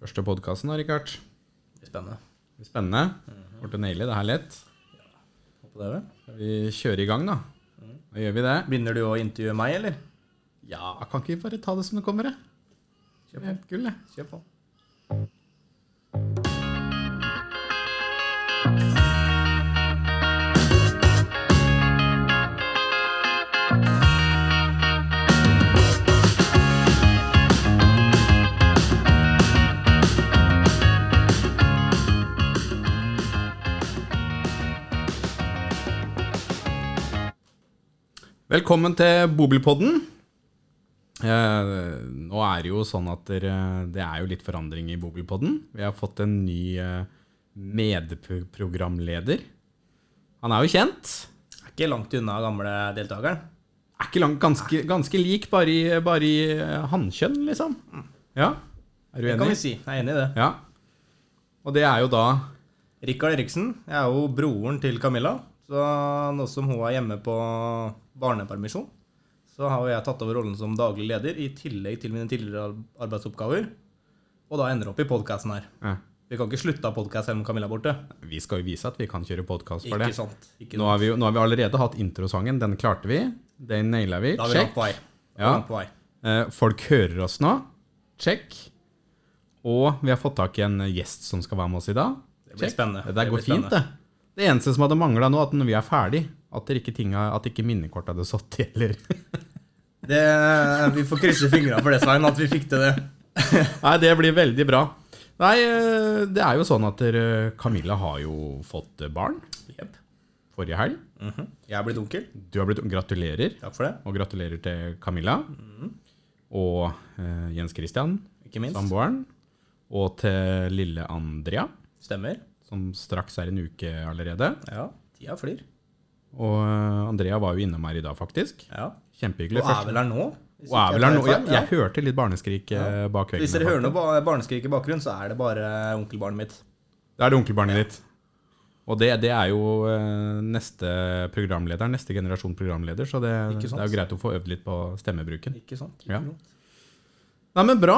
Første podkasten Rikard. Det blir spennende. Det blir Spennende. Kommer til å naile det her lett. Håper det, vel. Skal vi kjøre i gang, da? Da gjør vi det. Begynner du å intervjue meg, eller? Ja, kan ikke vi bare ta det som det kommer, det? Kjør på. Kjør på. Velkommen til Bobilpodden. Eh, nå er det jo sånn at dere, det er jo litt forandring i Bobilpodden. Vi har fått en ny eh, medprogramleder. Han er jo kjent. Er ikke langt unna gamle deltakeren. Er ikke langt, ganske, ganske lik, bare i, bare i eh, hannkjønn, liksom. Ja, er du enig? Det kan vi si. Jeg er enig i det. Ja. Og det er jo da Rikard Eriksen. Jeg er jo broren til Camilla. Så nå som hun er hjemme på barnepermisjon, så har jeg tatt over rollen som daglig leder i tillegg til mine tidligere arbeidsoppgaver. Og da ender det opp i podkasten her. ja, Vi kan ikke slutte av podkast selv om Camilla er borte. Vi skal jo vise at vi kan kjøre podkast for Ikke det. sant. Ikke Nå har, vi, nå har vi allerede hatt introsangen. Den klarte vi. Den naila vi. Da er vi Check. på vei. Ja. på vei. Eh, Folk hører oss nå. Check. Og vi har fått tak i en gjest som skal være med oss i dag. Det blir Check. spennende. Det der Det går fint, det. Det eneste som hadde mangla nå, at når vi er ferdig, at, ikke tinga, at ikke minnekortet hadde satt i, eller Det, vi får krysse fingrene for det, Svein, at vi fikk til det. Nei, det blir veldig bra. Nei, eh, det er jo sånn at Camilla har jo fått eh, barn Yep. forrige helg. Mhm. Jeg er blitt onkel. Du har blitt Gratulerer. Takk for det. Og gratulerer til Camilla. Og uh, Jens Christian, Ikke minst. samboeren. Og til lille Andrea, Stemmer. som straks er en uke allerede. Ja. Tida flyr. Og eh, Andrea var jo innom her i dag, faktisk. Ja. Kjempehyggelig. Og er vel her nå? Og er vel her nå. Jeg, jeg hørte litt barneskrik ja. bak Hvis dere hører noe barneskrik i bakgrunnen, så er det bare onkelbarnet mitt. Da er det onkelbarnet ditt. Og det, det er jo eh, neste programleder, neste generasjon programleder, så det, det er jo greit å få øvd litt på stemmebruken. Ikke sant? Ja. Ikke sant? Nei, men bra.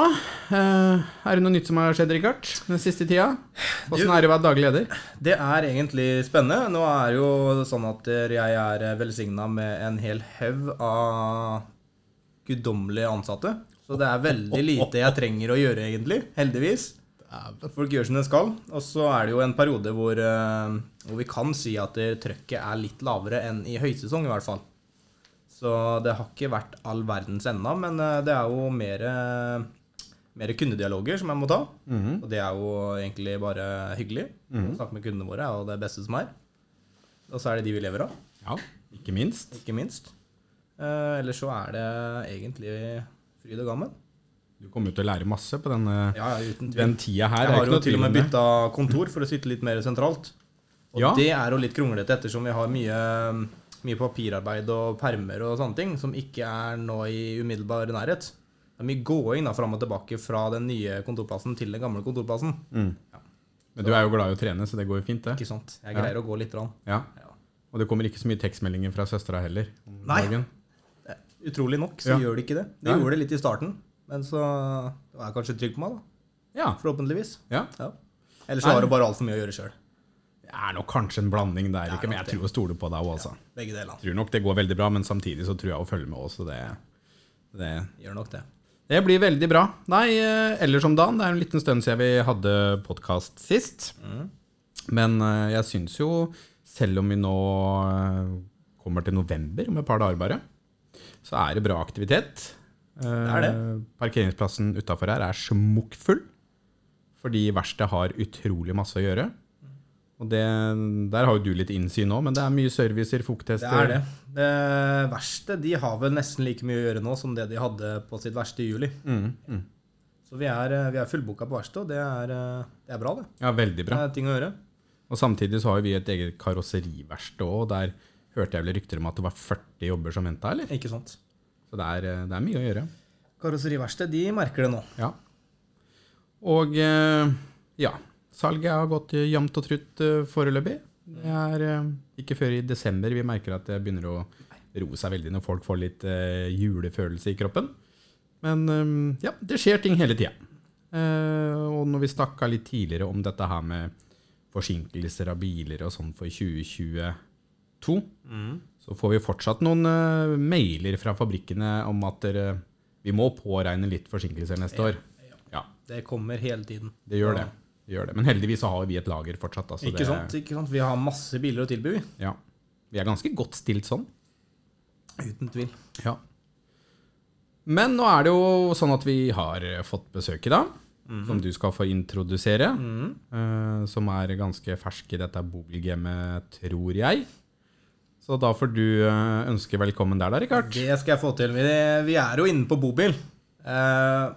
Eh, er det noe nytt som har skjedd, Rikard, den siste tida? Åssen er det å være daglig leder? Det er egentlig spennende. Nå er det jo sånn at jeg er velsigna med en hel haug av guddommelige ansatte. Så det er veldig lite jeg trenger å gjøre, egentlig. Heldigvis. Folk gjør som de skal. Og så er det jo en periode hvor, eh, hvor vi kan si at trøkket er litt lavere enn i høysesong, i hvert fall. Så det har ikke vært all verdens ennå, men eh, det er jo mer, eh, mer kundedialoger som jeg må ta. Og det er jo egentlig bare hyggelig. Å snakke med kundene våre er jo det beste som er. Og så er det de vi lever av, Ja, ikke minst. ikke minst. Eh, ellers så er det egentlig fryd og gammen. Du kommer til å lære masse på denne, Ja, ja, den tida her. Jeg har jo til og med bytta kontor for å sitte litt mer sentralt. Og Ja. det er jo litt kronglete ettersom vi har mye, mye papirarbeid og permer og sånne ting som ikke er nå i umiddelbar nærhet. Det er mye gåing da fram og tilbake fra den nye kontorplassen til den gamle kontorplassen. Mm. Men du er jo glad i å trene, så det går jo fint, det. Ikke sant? Jeg greier å gå litt. Rann. Ja. Ja. Og det kommer ikke så mye tekstmeldinger fra søstera heller. Nei. dagen. Utrolig nok så Ja. gjør det ikke det. De gjorde det litt i starten, men så var jeg kanskje trygg på meg, da. Ja. Forhåpentligvis. ja. Ja. Ellers så har du bare altfor mye å gjøre sjøl. Det er nok kanskje en blanding der, er ikke, men jeg tror å stole på deg òg, altså. Begge deler. Tror nok det går veldig bra, men samtidig så tror jeg å følge med også. Det, det, Gjør nok det. det blir veldig bra. Nei, eh, ellers om dagen. Det er en liten stund siden vi hadde podkast sist. Mm. Men eh, jeg syns jo, selv om vi nå eh, kommer til november, om et par dager bare, så er det bra aktivitet. Det er det. Parkeringsplassen utafor her er smukkfull, fordi verkstedet har utrolig masse å gjøre. Og det, Der har jo du litt innsyn nå, men det er mye servicer, Det er det. Det verste De har vel nesten like mye å gjøre nå som det de hadde på sitt verste i juli. Mm, mm. Så vi er, vi er fullboka på verkstedet, og det er, det er bra, det. Ja, veldig bra. Det er ting å gjøre. Og samtidig så har vi et eget karosseriverksted òg, der hørte jeg vel rykter om at det var 40 jobber som venta, eller? Ikke sant? Så det er, det er mye å gjøre. Karosseriverkstedet, de merker det nå. Ja. Og eh, ja, salget har gått jevnt og trutt eh, foreløpig. Det er eh, ikke før i desember vi merker at det begynner å roe seg veldig når folk får litt eh, julefølelse i kroppen. Men eh, ja, det skjer ting hele tida. Eh, og når vi snakka litt tidligere om dette her med forsinkelser av biler og sånn for 2022, så får vi fortsatt noen eh, mailer fra fabrikkene om at vi må påregne litt forsinkelser neste år. Ja, Det kommer hele tiden. det gjør det. Gjør det. Men heldigvis så har vi et lager fortsatt. Altså Ikke det, sant? ikke sant? Vi har masse biler å tilby. Ja. Vi er ganske godt stilt sånn. Uten tvil. Ja. Men nå er det jo sånn at vi har fått besøk i dag, som du skal få introdusere. eh, som er ganske fersk i dette bobilgamet, tror jeg. Så da får du uh, ønske velkommen der, da, Rikard. Det skal jeg få til. Vi, vi er jo inne på bobil. Uh,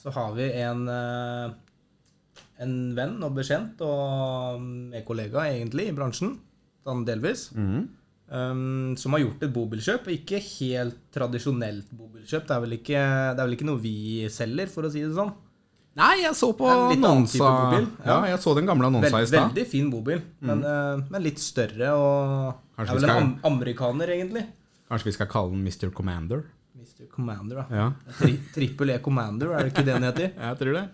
så har vi en, en venn og bekjent og med kollega egentlig i bransjen, sånn delvis, mm. um, som har gjort et bobilkjøp. Ikke helt tradisjonelt bobilkjøp. Det er, vel ikke, det er vel ikke noe vi selger, for å si det sånn. Nei, jeg så på annonsa. Ja. ja. jeg så den gamle annonsa i stad. veldig fin bobil, men, eh, men litt større og Kanskje er vel vel en am amerikaner, egentlig. Kanskje vi skal kalle den Mr. Commander? Mr. Commander, da. Ja, Tri Trippel E Commander, er det ikke det den heter? jeg tror det.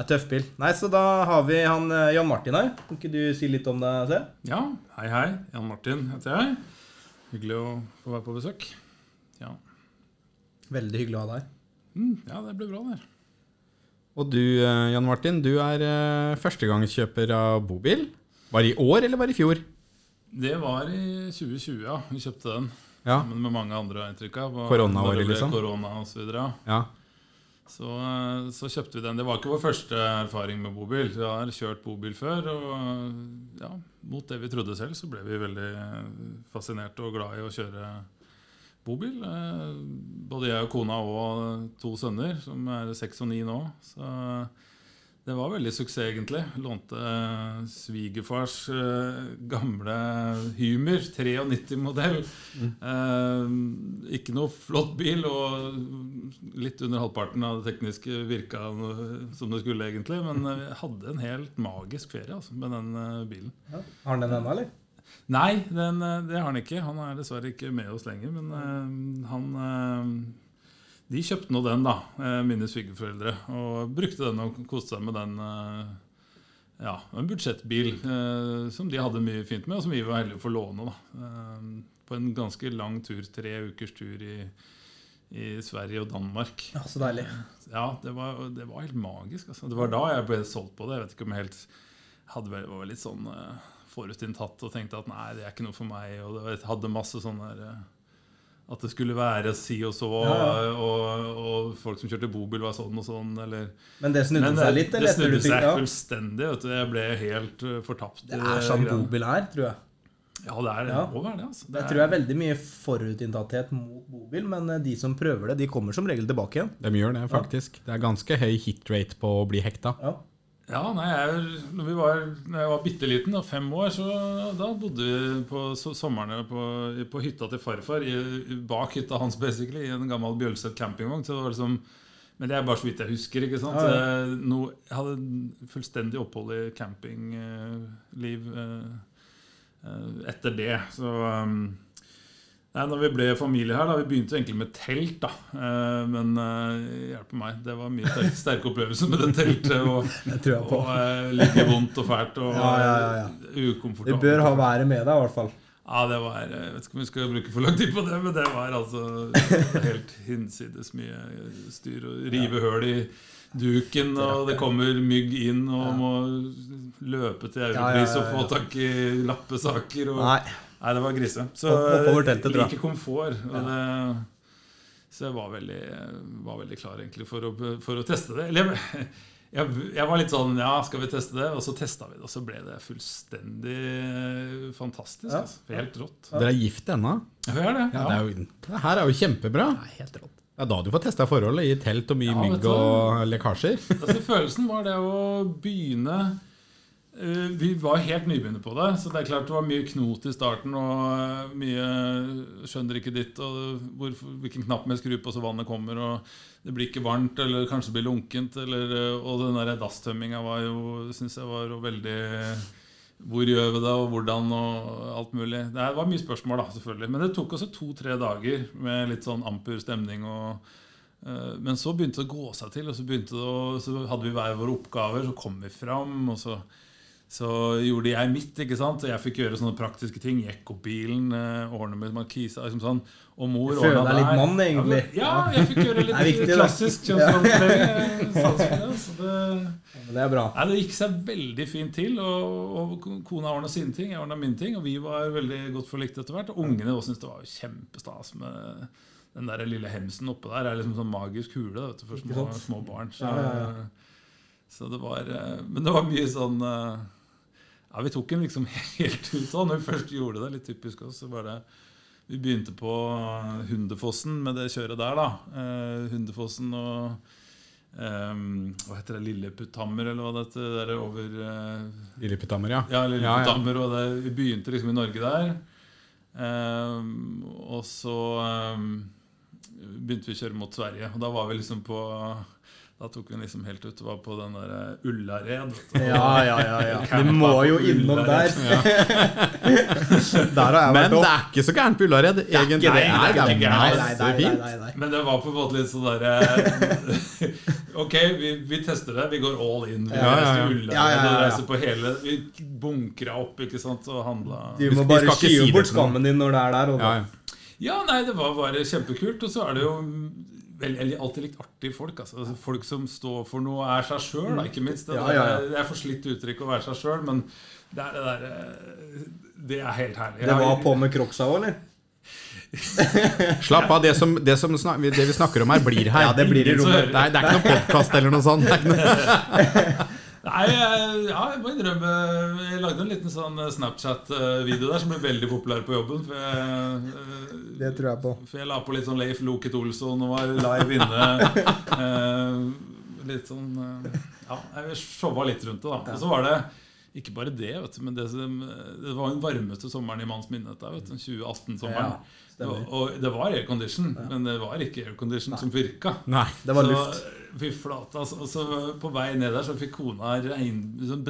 Det er tøff bil. Nei, så da har vi han eh, Jan Martin her. Kan ikke du si litt om deg selv? Ja, hei hei. Jan Martin heter jeg. Hyggelig å få være på besøk. Ja, Veldig hyggelig å ha deg her. mm, ja det ble bra, det. Og du, eh, Jan Martin, du er eh, førstegangskjøper av bobil. Var det i år, eller var det i fjor? Det var i 2020, ja. Vi kjøpte den Ja. sammen med mange andre, har jeg inntrykk av. Koronaåret, liksom? Korona og så videre, ja. Så, eh, så kjøpte vi den. Det var ikke vår første erfaring med bobil. Vi har kjørt bobil før, og ja, mot det vi trodde selv, så ble vi veldig fascinerte og glad i å kjøre bobil. Eh, Både jeg og kona og to sønner, som er seks og ni nå. Så det var veldig suksess, egentlig. Lånte eh, svigerfars eh, gamle Hymer, 93-modell. Eh, ikke noe flott bil, og litt under halvparten av det tekniske virka som det skulle, egentlig. Men vi hadde en helt magisk ferie altså, med den bilen. bilen. Har han den ennå, eller? Nei, den, eh, det har han ikke. Han er dessverre ikke med oss lenger. Men eh, han eh, De kjøpte nå den, da, eh, mine svigerforeldre. Og brukte den og koste seg med den. eh, ja, en budsjettbil eh, som de hadde mye fint med, og som vi var heldige å få låne. da. På en ganske lang tur, tre ukers tur i, i Sverige og Danmark. Ja, Så deilig. Ja, det var, det var helt magisk. Altså. Det var da jeg ble solgt på det. Jeg vet ikke om jeg helt hadde vel, var litt sånn forutinntatt og tenkte at nei, det er ikke noe for meg. Og det, hadde masse sånne der At det skulle være si og så, Ja, ja. Og, og folk som kjørte bobil, var sånn og sånn. Eller, Men det snudde men seg litt? eller Det snudde seg ja. fullstendig. Vet du. Jeg ble helt eh, fortapt. Det er sånn bobil er, tror jeg. Ja, det er Ja. må være det. Altså. Det Jeg er- tror det er veldig mye forutinntatthet mot bobil, men eh, de som prøver det, de kommer som regel tilbake igjen. De gjør det, faktisk. Det er ganske høy hit rate på å bli hekta. Ja. Ja, nei, jeg, når, vi var, når jeg var bitte liten, da, fem år, så da bodde vi på so på, på hytta til farfar. I, bak hytta hans, basically, i en gammel Bjølset campingvogn. Så det var liksom, men det er bare så vidt jeg husker. ikke sant? Ja, ja. Jeg, No, jeg hadde fullstendig opphold i campingliv eh, eh, etter det. Så um, Nei, når vi ble familie her, da, Vi begynte egentlig med telt. da, eh, Men uh, hjelpe meg, det var mye sterke, sterke opplevelser med det teltet. Og, Det tror jeg på. og uh, like vondt og fælt og Ja, ja, ja, eh, ukomfortabelt. Det bør ha været med deg, i hvert fall. Ja, det var eh, Jeg vet ikke om vi skal bruke for lang tid på det, men det var altså helt hinsides mye styr. Å rive høl i duken, og det kommer mygg inn, og må løpe til Europris og få tak i lappesaker. Og, Nei. Nei, det var grise. Så teltet, like komfort. Og det, så jeg var veldig, var veldig klar egentlig for å, for å teste det. Eller jeg, jeg, var litt sånn Ja, skal vi teste det? Og så testa vi det, og så ble det fullstendig fantastisk. Ja. Altså. Helt rått. Dere er gift ennå? Ja, vi er det. Ja, det, er jo, det her er jo kjempebra. Nei, helt rått. Det er da du får testa forholdet i telt og mye Ja, mygg og lekkasjer. Altså, følelsen var det å begynne Vi var helt nybegynner på det, så det er klart det var mye knot i starten. Og eh, mye skjønner ikke ditt, og hvor, hvilken knapp vi skrur på så vannet kommer. Og det blir ikke varmt, eller kanskje det blir lunkent. Eller, eh, og den der dasstømminga var jo, syns jeg var veldig hvor gjør vi det, og hvordan, og alt mulig. Det var mye spørsmål, da, selvfølgelig. Men det tok også to-tre dager med litt sånn amper stemning og Eh, Men så begynte det å gå seg til, og så, å, så hadde vi hver våre oppgaver. Så kom vi fram, og så, så gjorde jeg mitt. ikke sant? Og jeg fikk gjøre sånne praktiske ting. Gikk opp bilen, eh, ordne med markisa. Liksom sånn. Og mor Du føler ordna deg litt mann, egentlig. Ja, men- ja, jeg fikk gjøre litt viktig, klassisk for det, det er bra. Ja, Det gikk seg veldig fint til. Og, og Kona ordna sine ting, jeg ordna mine ting. Og vi var veldig godt forlikt etter hvert. Og ungene også syntes det var kjempestas med den der lille hemsen oppe der. Det er liksom sånn magisk hule vet du, for små, små barn. Så, ja. så det var eh, Men det var mye sånn eh, Ja, vi tok den liksom helt ut av når vi først gjorde det. Litt typisk oss. Så var det vi begynte på Hundefossen med det kjøret der, da. Eh, Hundefossen og Um, Hva heter det? Lilleputthammer, eller hva det heter? Over uh, Lilleputthammer, ja. Ja, Ja, ja. Og det, vi begynte liksom i Norge der. Um, og så um, begynte vi å kjøre mot Sverige. Og da var vi liksom på Da tok vi den liksom helt ut. Det var på den der eh, Ullared. Ja, ja, ja. ja. Du må jo innom der. Der har jeg Men det er ikke så gærent på Ullared. Egentlig. det. Nei, Det er gærent. Men det var på en måte litt sånn derre Ok, vi, vi tester det. Vi går all in. Vi Ja, reiser til Ullared Ja, ja, ja, ja. og reiser på hele Vi bunkra opp ikke sant, og handla Du Vi må bare ikke si skyve bort skammen din når det er der. Og Ja, ja. Ja, nei, det var bare kjempekult. Og så er det jo vel, jeg har alltid likt artige folk. Altså. Altså, Folk som står for noe, er seg sjøl, ikke minst. Det, Ja, ja, ja. det er for slitt uttrykk å være seg sjøl, men det er det der Det er helt herlig. Det var på med crocsa òg, eller? Slapp av. Det, som, det, som snak, det vi snakker om her, blir her. Ja, det blir i rommet. Det er, det er ikke noe podkast eller noe sånt. Det er ikke noe. Nei, jeg- ja, jeg må innrømme Jeg lagde en liten sånn Snapchat-video der som ble veldig populær på jobben. For jeg, eh, Det tror jeg på. For jeg la på litt sånn Leif Loket Olsson og var live inne. Eh, litt sånn eh, Ja, jeg showa litt rundt det, da. Og så var det ikke bare det, vet du, men det, som, det var den varmeste sommeren i manns minne. dette, vet du, 2018-sommeren. Ja, stemmer. og det var aircondition, men det var ikke aircondition som virka. Nei. Det var Så, luft. Fy flate, altså. Og så på vei ned der så fikk kona regn, sånn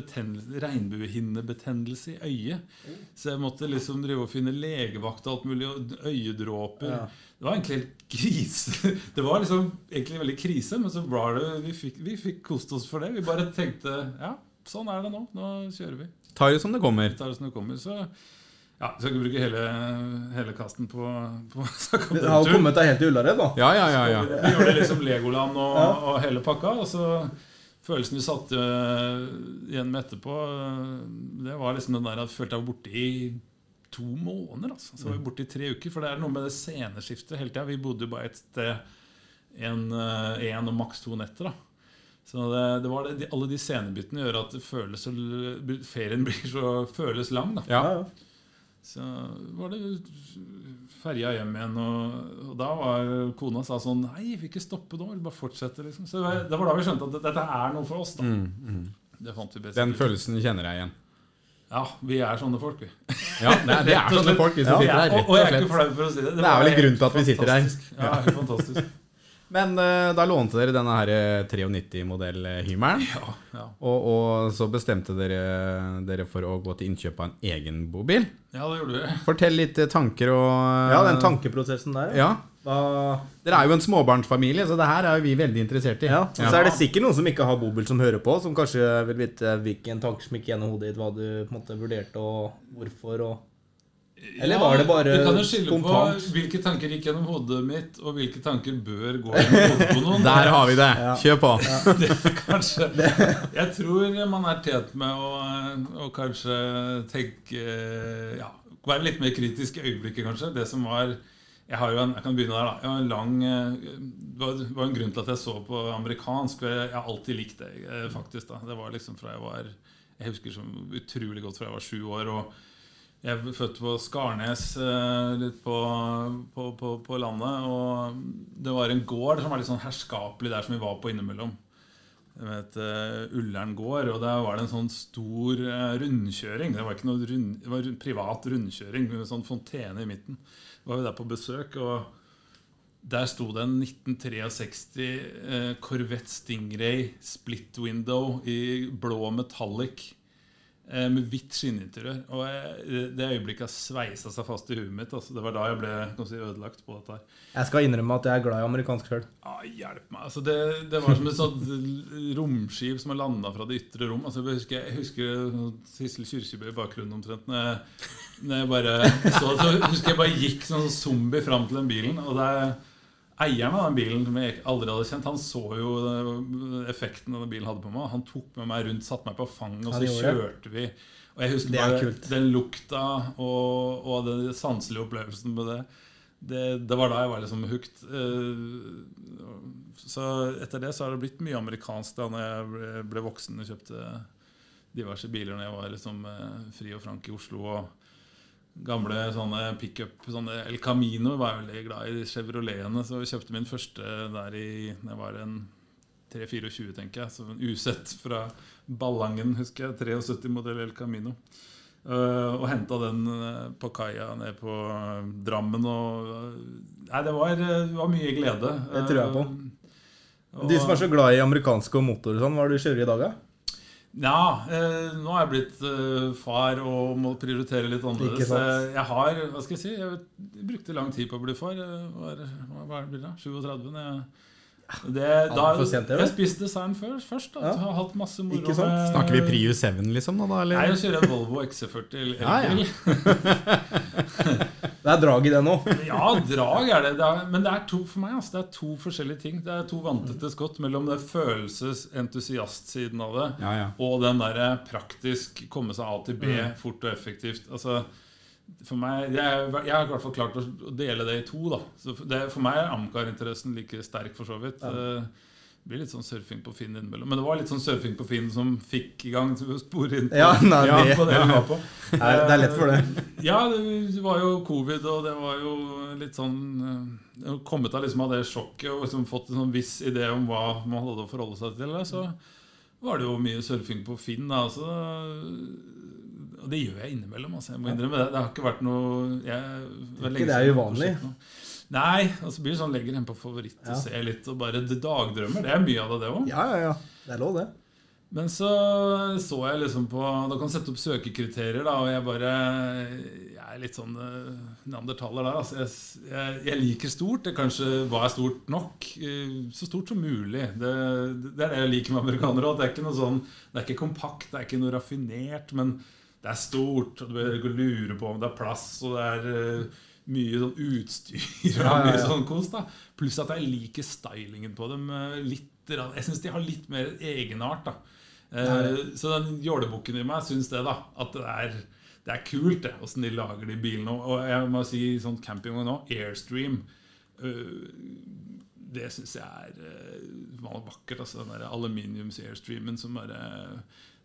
regnbuehinnebetennelse i øyet. Så jeg måtte liksom drive og finne legevakt og alt mulig, og øyedråper. Ja. Det var egentlig helt krise. Det var liksom egentlig veldig krise, men så var det Vi fikk, vi fikk kost oss for det. Vi bare tenkte ja, sånn er det nå. Nå kjører vi. Tar det som det kommer. Tar det som det kommer. Så ja, skal ikke bruke hele, hele kasten på, på Det har jo kommet deg helt til Ullared, da. Ja, ja, ja. ja. Vi gjorde liksom Legoland og, Ja. og hele pakka. Og så følelsen vi satt øh, igjen med etterpå, øh, det var liksom den der at jeg følte jeg var borte i to måneder. Altså. Så var vi borte i tre uker. For det er noe med det sceneskiftet hele tida. Vi bodde jo bare et sted en, øh, en og maks to netter. da så det, det var det, de, Alle de scenebyttene gjør at det føles så, ferien blir så føles lang. da ja. ja. så var det ferja hjem igjen, og, og da var kona sa sånn Nei, vi ikke stoppe nå, vi bare fortsette. Liksom. Så det var, det var da vi skjønte at dette er noe for oss. da Mm, mm. Det fant vi best Den ut. følelsen kjenner jeg igjen. Ja, vi er sånne folk, vi. Ja, det er, det er sånne folk vi som Ja, sitter her. og, og jeg er ikke flau for å si det. Det er vel en grunn til at vi sitter her. Ja, helt fantastisk. Men uh, da lånte dere denne her eh, 93-modell Hymeren. Ja, ja. Og, og så bestemte dere dere for å gå til innkjøp av en egen bobil. ja, det gjorde vi. Fortell litt eh, tanker og ja, den tankeprosessen der. Ja. Da, Dere er jo en småbarnsfamilie, så det her er jo vi veldig interessert i. ja. Og så er det sikkert noen som ikke har bobil, som hører på, som kanskje vil vite hvilken tanke som gikk gjennom hodet ditt, hva du på en måte vurderte, og hvorfor. og... Eller var det bare Du kan jo skille spontant? på hvilke tanker gikk gjennom hodet mitt, og hvilke tanker bør gå gjennom hodet på noen. Der har vi det. Ja. Kjør på. det, kanskje Jeg tror man er tjent med å, å kanskje tenke Ja, være litt mer kritisk i øyeblikket, kanskje. Det som var Jeg har jo en, jeg kan begynne der, da. Jeg har en lang eh, Det var, en grunn til at jeg så på amerikansk. Jeg jeg har alltid likt det, eh, faktisk. da Det var liksom fra jeg var Jeg husker som utrolig godt fra jeg var sju år. og jeg er født på Skarnes, eh, litt på, på, på, på landet. Og det var en gård som var litt sånn herskapelig der som vi var på innimellom. Jeg vet, uh, Ullern gård, og der var det en sånn stor eh, rundkjøring. Det var ikke noe rund, det var privat rundkjøring med sånn fontene i midten. Da var vi der på besøk, og der sto det en 1963 eh, Corvette Stingray split window i blå metallic. Eh, med hvitt skinninteriør. Og jeg, det øyeblikket sveisa seg fast i huet mitt, altså, det var da jeg ble si, ødelagt på dette. her. Jeg skal innrømme at jeg er glad i amerikansk sjøl. Ah, hjelp meg. Altså, det, det var som et sånt romskip som har landa fra det ytre rom. Altså, jeg husker, jeg husker Sissel Kyrkjebø i bakgrunnen omtrent. Når jeg, når jeg bare så, så husker jeg bare gikk som en zombie fram til den bilen. Og det er Eieren av den bilen som jeg aldri hadde kjent, han så jo effekten denne bilen hadde på meg. Han tok med meg rundt, satte meg på fanget, og så kjørte vi. Og jeg husker er bare kult. den lukta og, og den sanselige opplevelsen med det. det. Det var da jeg var liksom hooked. Eh, Så etter det så har det blitt mye amerikansk da når jeg ble, ble voksen og kjøpte diverse biler når jeg var liksom eh, fri og frank i Oslo. og Gamle sånne pickup sånne El Camino var jeg veldig glad i. Chevroletene. Så jeg kjøpte min første der i jeg var en 3-24, tenker jeg. Så en usett fra Ballangen, husker jeg. 73-modell El Camino. Uh, og henta den eh, på kaia ned på eh, Drammen. Og, nei, det var, var mye glede. Det tror jeg på. Eh, Du som er så glad i amerikanske motorer og sånn, hva er det du kjører i dag, da? Ja, eh, nå er jeg blitt eh, far og må prioritere litt annerledes. Eh, Jeg har, hva skal jeg si, jeg brukte lang tid på å bli far. Jeg var, hva er det, 37? Når jeg, det, da, sent, det, vel? jeg spiste desserten før, først. Da. Ja. Jeg har hatt masse moro Ikke sant? med- Snakker vi Prius 7 liksom Da, da? Nei, jeg kjører en Volvo XC40 elbil. Ja, ja. Det er drag i det nå. Ja, drag er det. det er, men det er to for meg altså, det er to forskjellige ting. Det er to vantete skott mellom det følelses-entusiastsiden av det Ja, ja. og den derre praktisk komme seg A til B fort og effektivt. Altså, for meg, jeg, jeg har i hvert fall klart å dele det i to. da så det, for meg er Amcar-interessen like sterk, for så vidt. Eh, Det blir litt sånn surfing på Finn innimellom. Men det var litt sånn surfing på Finn som fikk i gang til å spore inn på, Ja, nei, ja, på det vi var på. Det er lett for det. Ja, det var jo covid, og det var jo litt sånn eh, Kommet av liksom av det sjokket og liksom fått en sånn viss idé om hva man hadde å forholde seg til. Så var det jo mye surfing på Finn. Da, så, og det gjør jeg innimellom. Altså, jeg må innrømme det. Det har ikke vært noe jeg, det er ikke det er uvanlig. Nei, og så blir det sånn legger en på favoritt og Ja. ser litt og bare dagdrømmer. Det er mye av det, det òg. Ja, ja, ja. Det er lov, det. Men så så jeg liksom på Da kan du sette opp søkekriterier, da, og jeg bare Jeg er litt sånn uh, neandertaler der. Altså, jeg, jeg, jeg liker stort. Det kanskje var stort nok. eh, så stort som mulig. Det, det er det jeg liker med amerikanere. At det er ikke noe sånn Det er ikke kompakt, det er ikke noe raffinert, men det er stort. Og du bør ikke lure på om det er plass, og det er eh, mye sånn utstyr og mye sånn kos. da Pluss at jeg liker stylingen på dem. eh, litt Jeg syns de har litt mer egenart. da Eh, Så den jålebukken i meg syns det, da. At det er, det er kult, det, åssen de lager de bilene. Og jeg må si sånn campingvogn nå, Airstream eh, Det syns jeg er eh, vakkert. Altså, den der aluminiums-airstreamen som bare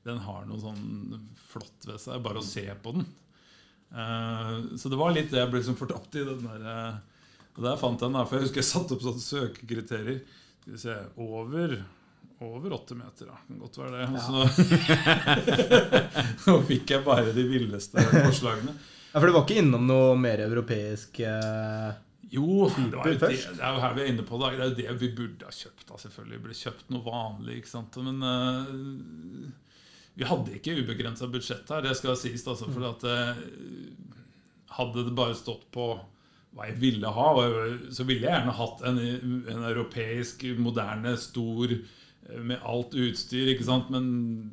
Den har noe sånn flott ved seg. Bare å se på den. Eh, så det var litt det jeg ble liksom fortapt i. Den der, eh, og der fant jeg den. der, For jeg husker jeg satte opp sånne søkekriterier. Skal vi se Over over åtte meter, da. Kan godt være det. Ja. så nå fikk jeg bare de villeste forslagene. Ja, For det var ikke innom noe mer europeisk eh, Jo, det, var jo det, det er jo her vi er inne på det. Det er jo det vi burde ha kjøpt. da, selvfølgelig. Burde kjøpt noe vanlig. ikke sant? Men eh, vi hadde ikke ubegrensa budsjett her, det skal sies. altså, for at eh, Hadde det bare stått på hva jeg ville ha, så ville jeg gjerne hatt en, en europeisk, moderne, stor med alt utstyr, ikke sant? Men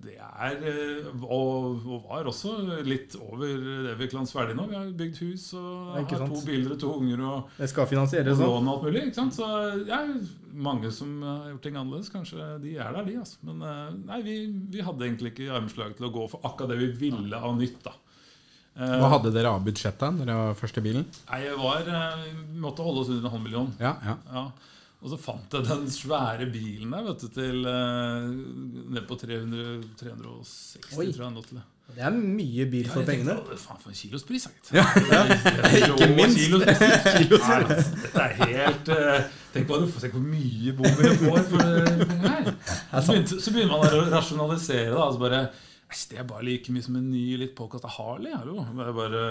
det er eh, Og, og var også litt over det vi kan ferdig nå. Vi har bygd hus og har sant? to biler og to unger og Det skal finansieres og lån og alt mulig. ikke sant? Så ja, mange som har gjort ting annerledes, kanskje de er der, de. altså. Men eh, nei, vi, vi hadde egentlig ikke armslag til å gå for akkurat det vi ville av nytt. da. Eh, Hva hadde dere av budsjett da dere var første bilen? Nei, jeg var, vi måtte holde oss under en halv million. Ja, ja. Ja. Og så fant jeg den svære bilen der, vet du, til eh, ned på 300, 360, Oi. tror jeg den lå til. Det er mye bil Ja, for tenkte, pengene. Tenkte, Faen, for en kilospris, gitt. Ikke minst. Kilospris. Nei, altså, Dette er helt uh, Tenk på, hvor mye bomber jeg får for det her. Så så begynner man å rasjonalisere. da, altså bare, Det er bare like mye som en ny, litt påkasta Harley. Hallo. Det er bare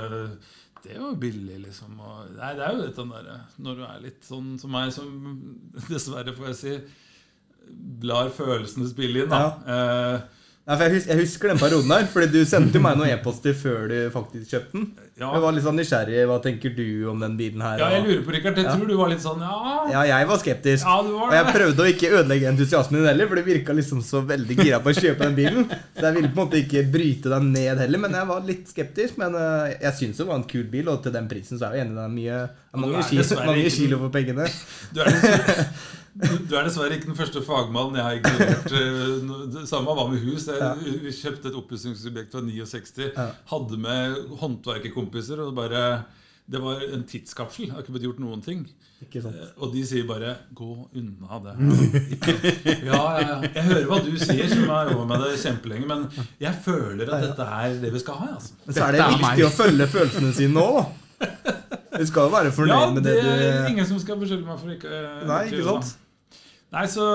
det er jo billig, liksom. Og, nei, det er jo dette der Når du er litt sånn som meg, som dessverre, får jeg si, lar følelsene spille inn. da. Eh, Nei, for jeg, husker, jeg husker den perioden der, fordi du sendte jo meg noen e-poster før du faktisk kjøpte den. Ja. Jeg var litt sånn nysgjerrig. Hva tenker du om den bilen her? Ja, jeg lurer på, Rikard. Jeg tror du var litt sånn Ja, Ja, jeg var skeptisk. ja du var Og jeg prøvde å ikke ødelegge entusiasmen din heller, for det virka liksom så veldig gira på å kjøpe den bilen. Så jeg ville på en måte ikke bryte deg ned heller, men jeg var litt skeptisk. Men eh, jeg syns det var en kul bil, og til den prisen så er jeg enig. Det er mye, det er Du mange, kilo, mange kilo for pengene. Du er, du er dessverre ikke den første fagmannen jeg har ignorert. eh, Det samme var med hus. Jeg, Vi kjøpte et oppussingsobjekt fra 69. Hadde med håndverkerkompiser, og det bare Det var en tidskapsel. Jeg har ikke blitt gjort noen ting. Ikke sant? Eh, Og de sier bare 'gå unna det'. Ja, ja, ja. Jeg hører hva du sier, som har jobba med det kjempelenge, men jeg føler at dette er det vi skal ha. Altså. Men så er det viktig å følge følelsene sine nå. Du skal jo være fornøyd Ja, med det det, er du ingen som skal beskylde meg for ikke uh, Nei, ikke sant? Nei, så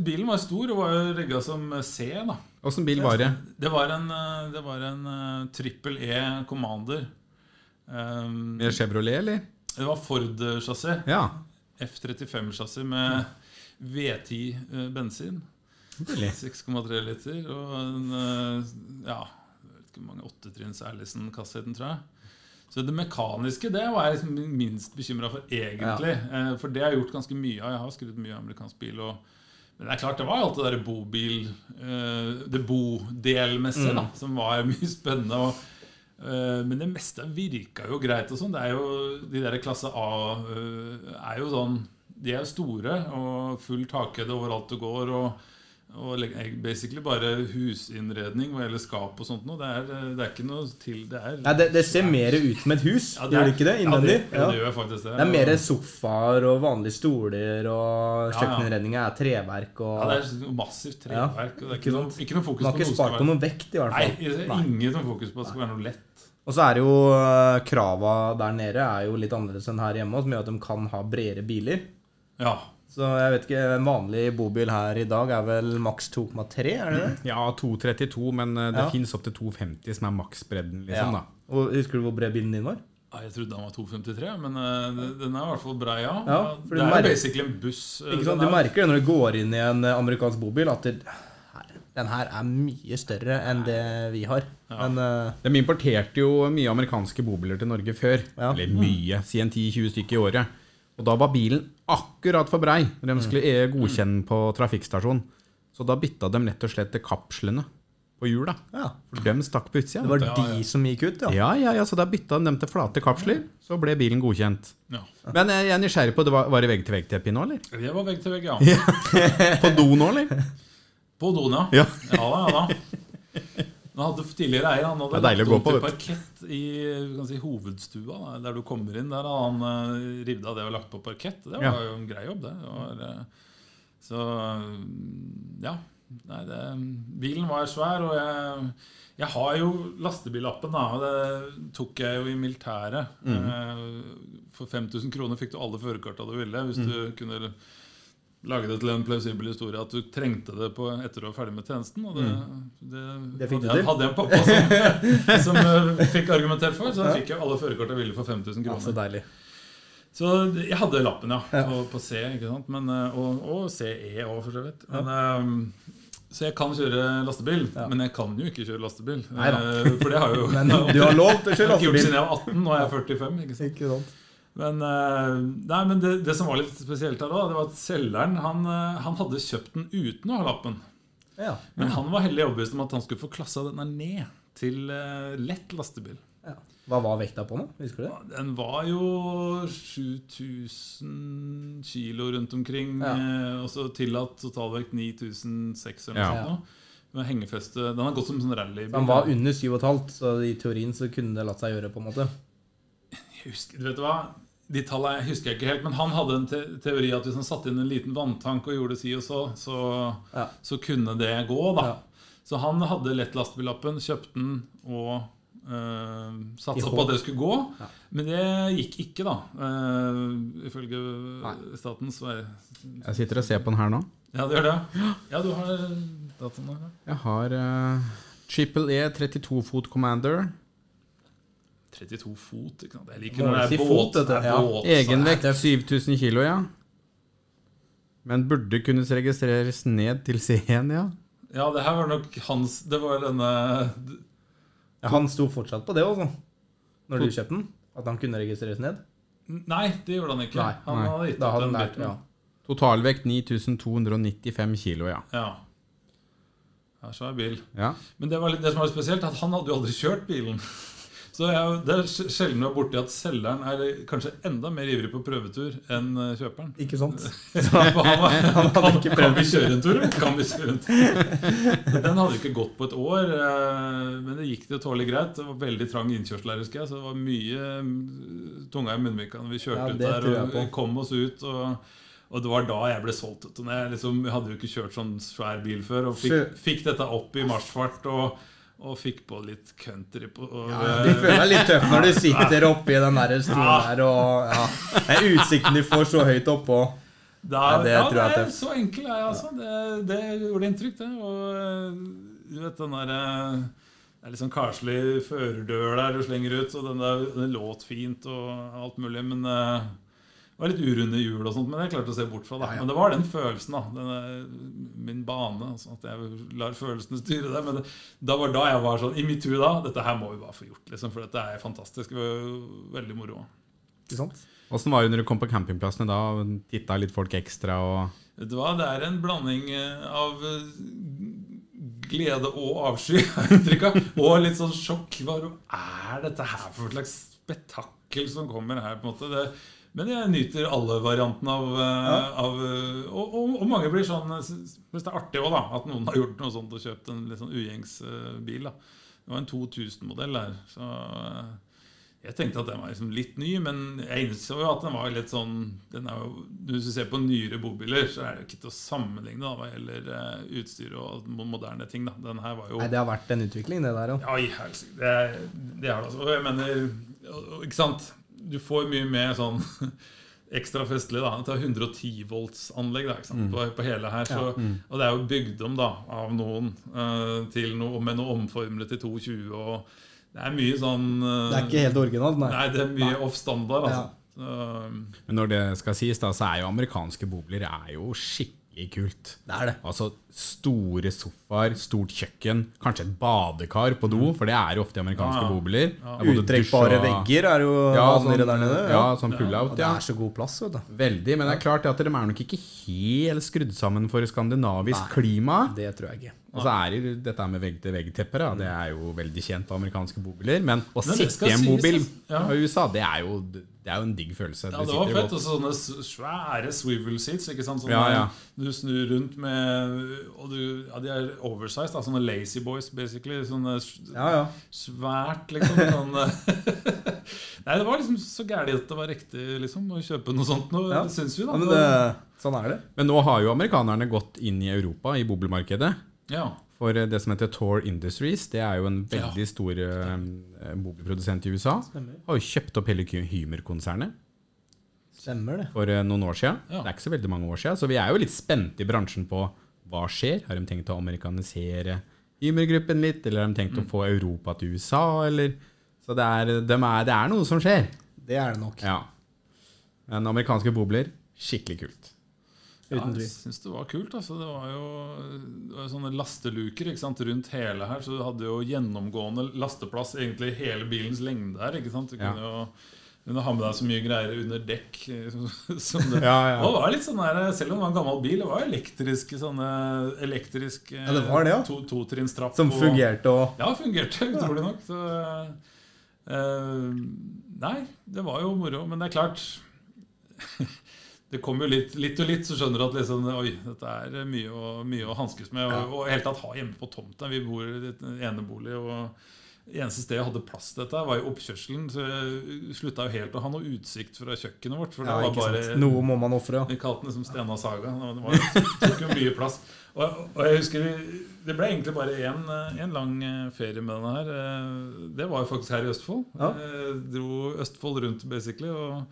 bilen var stor og var jo rigga som C, da. Åssen bil var det? Det var en, eh, det var en eh, trippel E Commander. Um, Med Chevrolet, eller? det var Ford-sjassé. Ja. F35-chassis med V10 eh, bensin. 6,3 liter. Og en ja, jeg vet ikke hvor mange åttetrinns Allison-kassetten, tror jeg. Så det mekaniske det var jeg liksom minst bekymra for, egentlig. Ja. For det har jeg gjort ganske mye av. Jeg har skrudd mye amerikansk bil. Og, men det er klart, det var alt det derre bobil eh, Det bodelmessige da, som var mye spennende. Og, eh, men det meste virka jo greit og sånn. Det er jo De der klasse A eh, er jo sånn De er jo store og full takhøyde overalt du går. og og eh, basically bare husinnredning hva gjelder skap og sånt noe. Det er, eh, det er ikke noe til Det er ja, det, det ser mer ut som et hus, Ja, gjør det ikke det? Innvendig? Ja, det, det gjør faktisk det. Det er mer sofaer og vanlige stoler, og kjøkkeninnredninga er treverk og ja, det er massivt treverk. Og det er ikke noe, ikke noe fokus Man har på ikke spart på noe vekt, i hvert Nei, det er ingen fokus på at det skal være noe lett. Og så er det jo øh, krava der nede er jo litt annerledes enn her hjemme, som gjør at de kan ha bredere biler. Ja. Så jeg vet ikke, en vanlig bobil her i dag er vel maks 2,3, er det det? Ja, 232, men eh, det Ja. fins opp til 250, som er maksbredden, Ja. liksom. da. Og Husker du hvor bred bilen din var? Ja, Jeg trodde han var 253, men eh, den er i hvert fall brei, ja. Ja, for det er merker- jo basically en buss. eh, Ikke sant? Du er- merker det når du går inn i en amerikansk bobil, at det, den her er mye større enn det vi har. Ja. Men uh, De importerte jo mye amerikanske bobiler til Norge før. Ja. Eller mye, si en 10-20 stykker i året. Og da var bilen akkurat for brei de skulle e- godkjenne på trafikkstasjonen. Så da bytta de rett og slett til kapslene på hjula. ja, For de stakk på utsida. det var ja. de som gikk ut, ja. Ja, ja, ja, så da bytta de dem til flate kapsler. Så ble bilen godkjent. Ja. Men jeg er nysgjerrig på, det var, var det vegg-til-vegg-teppe nå, eller? Det var vegg til vegg, ja. På do nå, eller? På doen, ja. Ja. Ja da, ja da. Han hadde tidligere eier Han hadde lagt opp til parkett i si, hovedstua, da, der du kommer inn. Der han uh, revet av det og lagt på parkett. Det var Ja. jo en grei jobb, det. var, eh, så mm, ja. Nei, det, bilen var svær, og jeg, jeg har jo lastebillappen. da, og Det tok jeg jo i militæret. Mm. Eh, For 5000 kroner fikk du alle førerkorta du ville. Hvis Mm. du kunne lage det til en plausibel historie at du trengte det på etter å være ferdig med tjenesten. Og det, det, Det fikk hadde, jeg, hadde jeg en pappa som, som eh, fikk argumentert for, så da fikk jeg alle førerkort jeg ville for 5000 Ja, så deilig. Så jeg hadde lappen, ja. Ja. På, på C, ikke sant? Men, eh, og, og CE òg, for så vidt. Men, eh, så jeg kan kjøre lastebil, Ja. men jeg kan jo ikke kjøre lastebil. Neida. For det har jo Men du har lov til å kjøre lastebil. jeg har ikke gjort siden jeg var 18, nå er jeg 45. ikke sant? Ikke sant? Men, eh, nei, men det, det som var litt spesielt her, da, det var at selgeren han, eh, han hadde kjøpt den uten å ha lappen. Ja. Men han var heldig overbevist om at han skulle få klassa denne ned til eh, lett lastebil. ja. Hva var vekta på den? Husker du det? Den var jo 7000 kilo rundt omkring. Ja. Og så tillatt totalvekt 9600 eller Ja. noe sånt. Med hengefeste. Den har gått som sånn rallybil. Den var under 7,5, så i teorien så kunne det latt seg gjøre, på en måte. Jeg husker, du vet hva? De tallene husker jeg ikke helt, men han hadde en te teori at hvis han satte inn en liten vanntank og gjorde si og så, så, Ja. så kunne det gå, da. Ja. Så han hadde lett lastebillappen, kjøpte den og øh, I satsa på at det skulle gå. Ja. Men det gikk ikke, da. Øh, ifølge Nei. statens vei... Jeg sitter og ser på den her nå. Ja, det gjør det. Ja, du har dataen der. Jeg har uh, Triple E 32 Foot Commander. 32 fot, ikke sant. Jeg liker når det er si båt. Fot, du. Det er Ja. båt Egenvekt Nei, 7000 kilo, ja. Men burde kunne registreres ned til C1, ja. Ja, det her var nok hans Det var denne Ja, han sto fortsatt på det, altså. Når du kjøpte den? At han kunne registreres ned? Nei, det gjorde han ikke. Nei, han nei. hadde gitt Da hadde den biten. ja. Totalvekt 9295 kilo, ja. Ja. Ja, svær bil. ja. Men det, var litt, det som var litt spesielt, at han hadde jo aldri kjørt bilen. Så jeg, det er sj- sjelden vi er borti at selgeren er kanskje enda mer ivrig på prøvetur enn eh, kjøperen. Ikke sant? Han var, hadde kan, ikke kan vi kjøre en tur? Kan vi kjøre en tur? Den hadde ikke gått på et år, eh, men det gikk det tålelig greit. Det var veldig trang innkjørsel her, husker jeg, så det var mye mm, tunga i munnvika når vi kjørte Ja, ut der og på. kom oss ut. og og det var da jeg ble solgt. ut. Jeg, liksom, jeg hadde jo ikke kjørt sånn svær bil før. Og fikk, fikk dette opp i marsjfart og, og fikk på litt country på og, Ja, du føler deg litt tøff når du sitter oppi den der stolen der og ja. Det er utsikten du får så høyt oppå. Da, Ja, det ja, tror jeg det er tøft. så enkel er jeg, altså. Det, det gjorde inntrykk, det. Og eh, du vet den der eh, Det er litt sånn karslig førerdør der du slenger ut, og den, der, den låt fint og alt mulig, men eh, det var litt urunde hjul og sånt, men jeg klarte å se bort fra det. Ja, ja. Men det var den følelsen, da. Den, eh, min bane. Altså, at jeg lar følelsene styre det. Men det, da var da jeg var sånn i mitt hue da. Dette her må vi bare få gjort, liksom, for dette er fantastisk. Det var veldig moro. Ikke sant? Åssen var det når du kom på campingplassene da? Titta litt folk ekstra og Vet du hva, det er en blanding eh, av eh, glede og avsky. Og litt sånn sjokk. Hva er dette her for et slags spetakkel som kommer her? på en måte? Det, men jeg nyter alle variantene av, ja. av eh, og, og, og mange blir sånn Hvis det er artig òg, da. At noen har gjort noe sånt og kjøpt en litt sånn ugjengs eh, bil. da Det var en 2000-modell der. Så eh, jeg tenkte at den var liksom litt ny, men jeg innså jo at den var litt sånn den jo, Hvis du ser på nyere bobiler, så er det jo ikke til å sammenligne da, hva gjelder eh, utstyr og moderne ting. da Den her var jo Nei, det har vært en utvikling, det der. òg. Ja. Det, har det er det altså. Og jeg mener Ikke sant? Du får mye mer sånn ekstra festlig. da Det er 110 volts anlegg mm. På, på hele her. Så, Og det er jo bygd om da av noen uh, til noe med noe omformere til 220. Og det er mye sånn uh, Det er ikke helt originalt, nei. Nei, det er mye off standard, altså. Ja. Uh, Men når det skal sies, da, så er jo amerikanske bobler er jo skikkelig kult. Det er det. Altså store sofaer, stort kjøkken, kanskje et badekar på do, for det er jo ofte i amerikanske Ja, ja. bobler. Ja. Uttrekkbare og- vegger er jo Ja, vanligere sånn, der nede. ja, Ja. sånn pull-out, Ja. det er så god plass, vet du. Veldig, men det er klart at de er nok ikke helt skrudd sammen for skandinavisk Nei. klima. Det tror jeg ikke. Og så er det dette med vegg-til-vegg-tepper. Det er jo veldig kjent av amerikanske bobiler. Men å Men sitte i en mobil bobil ja. i USA, det er jo, det er jo en digg følelse. ja, det var fett. Og sånne svære swivel seats. Ikke sant? Sånne, Ja, ja. Du snur rundt med Og du, ja, de er oversized. Da, sånne lazy boys, basically. Sånne Ja, ja. svært, liksom. Sånn, Nei, det var liksom så gærent at det var riktig liksom, å kjøpe noe sånt Noe, Ja. Syns vi, da. ja men det, sånn er det. Men nå har jo amerikanerne gått inn i Europa, i bobilmarkedet. Ja. For eh, det som heter Tor Industries, det er jo en veldig stor uh, bobilprodusent i USA. Stemmer. Har jo kjøpt opp hele Hymer-konsernet Stemmer det. for uh, noen år siden. Ja. Det er ikke så veldig mange år siden. Så vi er jo litt spente i bransjen på hva skjer. Har de tenkt å amerikanisere Hymer-gruppen litt, eller har de tenkt å få Europa til USA, eller Så det er, de er, det er noe som skjer. Det er det nok. Ja. Men amerikanske bobler, skikkelig kult. Ja, jeg syns det var kult. Altså. Det var jo det var sånne lasteluker rundt hele her, så du hadde jo gjennomgående lasteplass egentlig hele bilens lengde her. Du Ja. kunne jo kunne ha med deg så mye greier under dekk. Som det, Ja, ja. Det var litt sånn der, Selv om det var en gammel bil, det var elektriske sånne elektrisk Ja, det var det, ja. to, totrinns-trapp. Som fungerte og Ja, fungerte utrolig nok. Så, uh, nei, det var jo moro. Men det er klart Det kommer jo litt, litt og litt, så skjønner du at liksom, oi, dette er mye å, mye å hanskes med. Og, og i hele tatt ha hjemme på tomta. Vi bor i et enebolig. og Eneste stedet jeg hadde plass til dette, var i oppkjørselen. Så jeg slutta jo helt å ha noe utsikt fra kjøkkenet vårt. For det ja, var bare sant. Noe må man ofre. vi kalte den liksom Stena Saga. Det var, det tok jo mye plass. Og, og jeg husker Det ble egentlig bare én en lang eh, ferie med denne her. Eh, Det var jo faktisk her i Østfold. Ja. Jeg dro Østfold rundt, basically. Og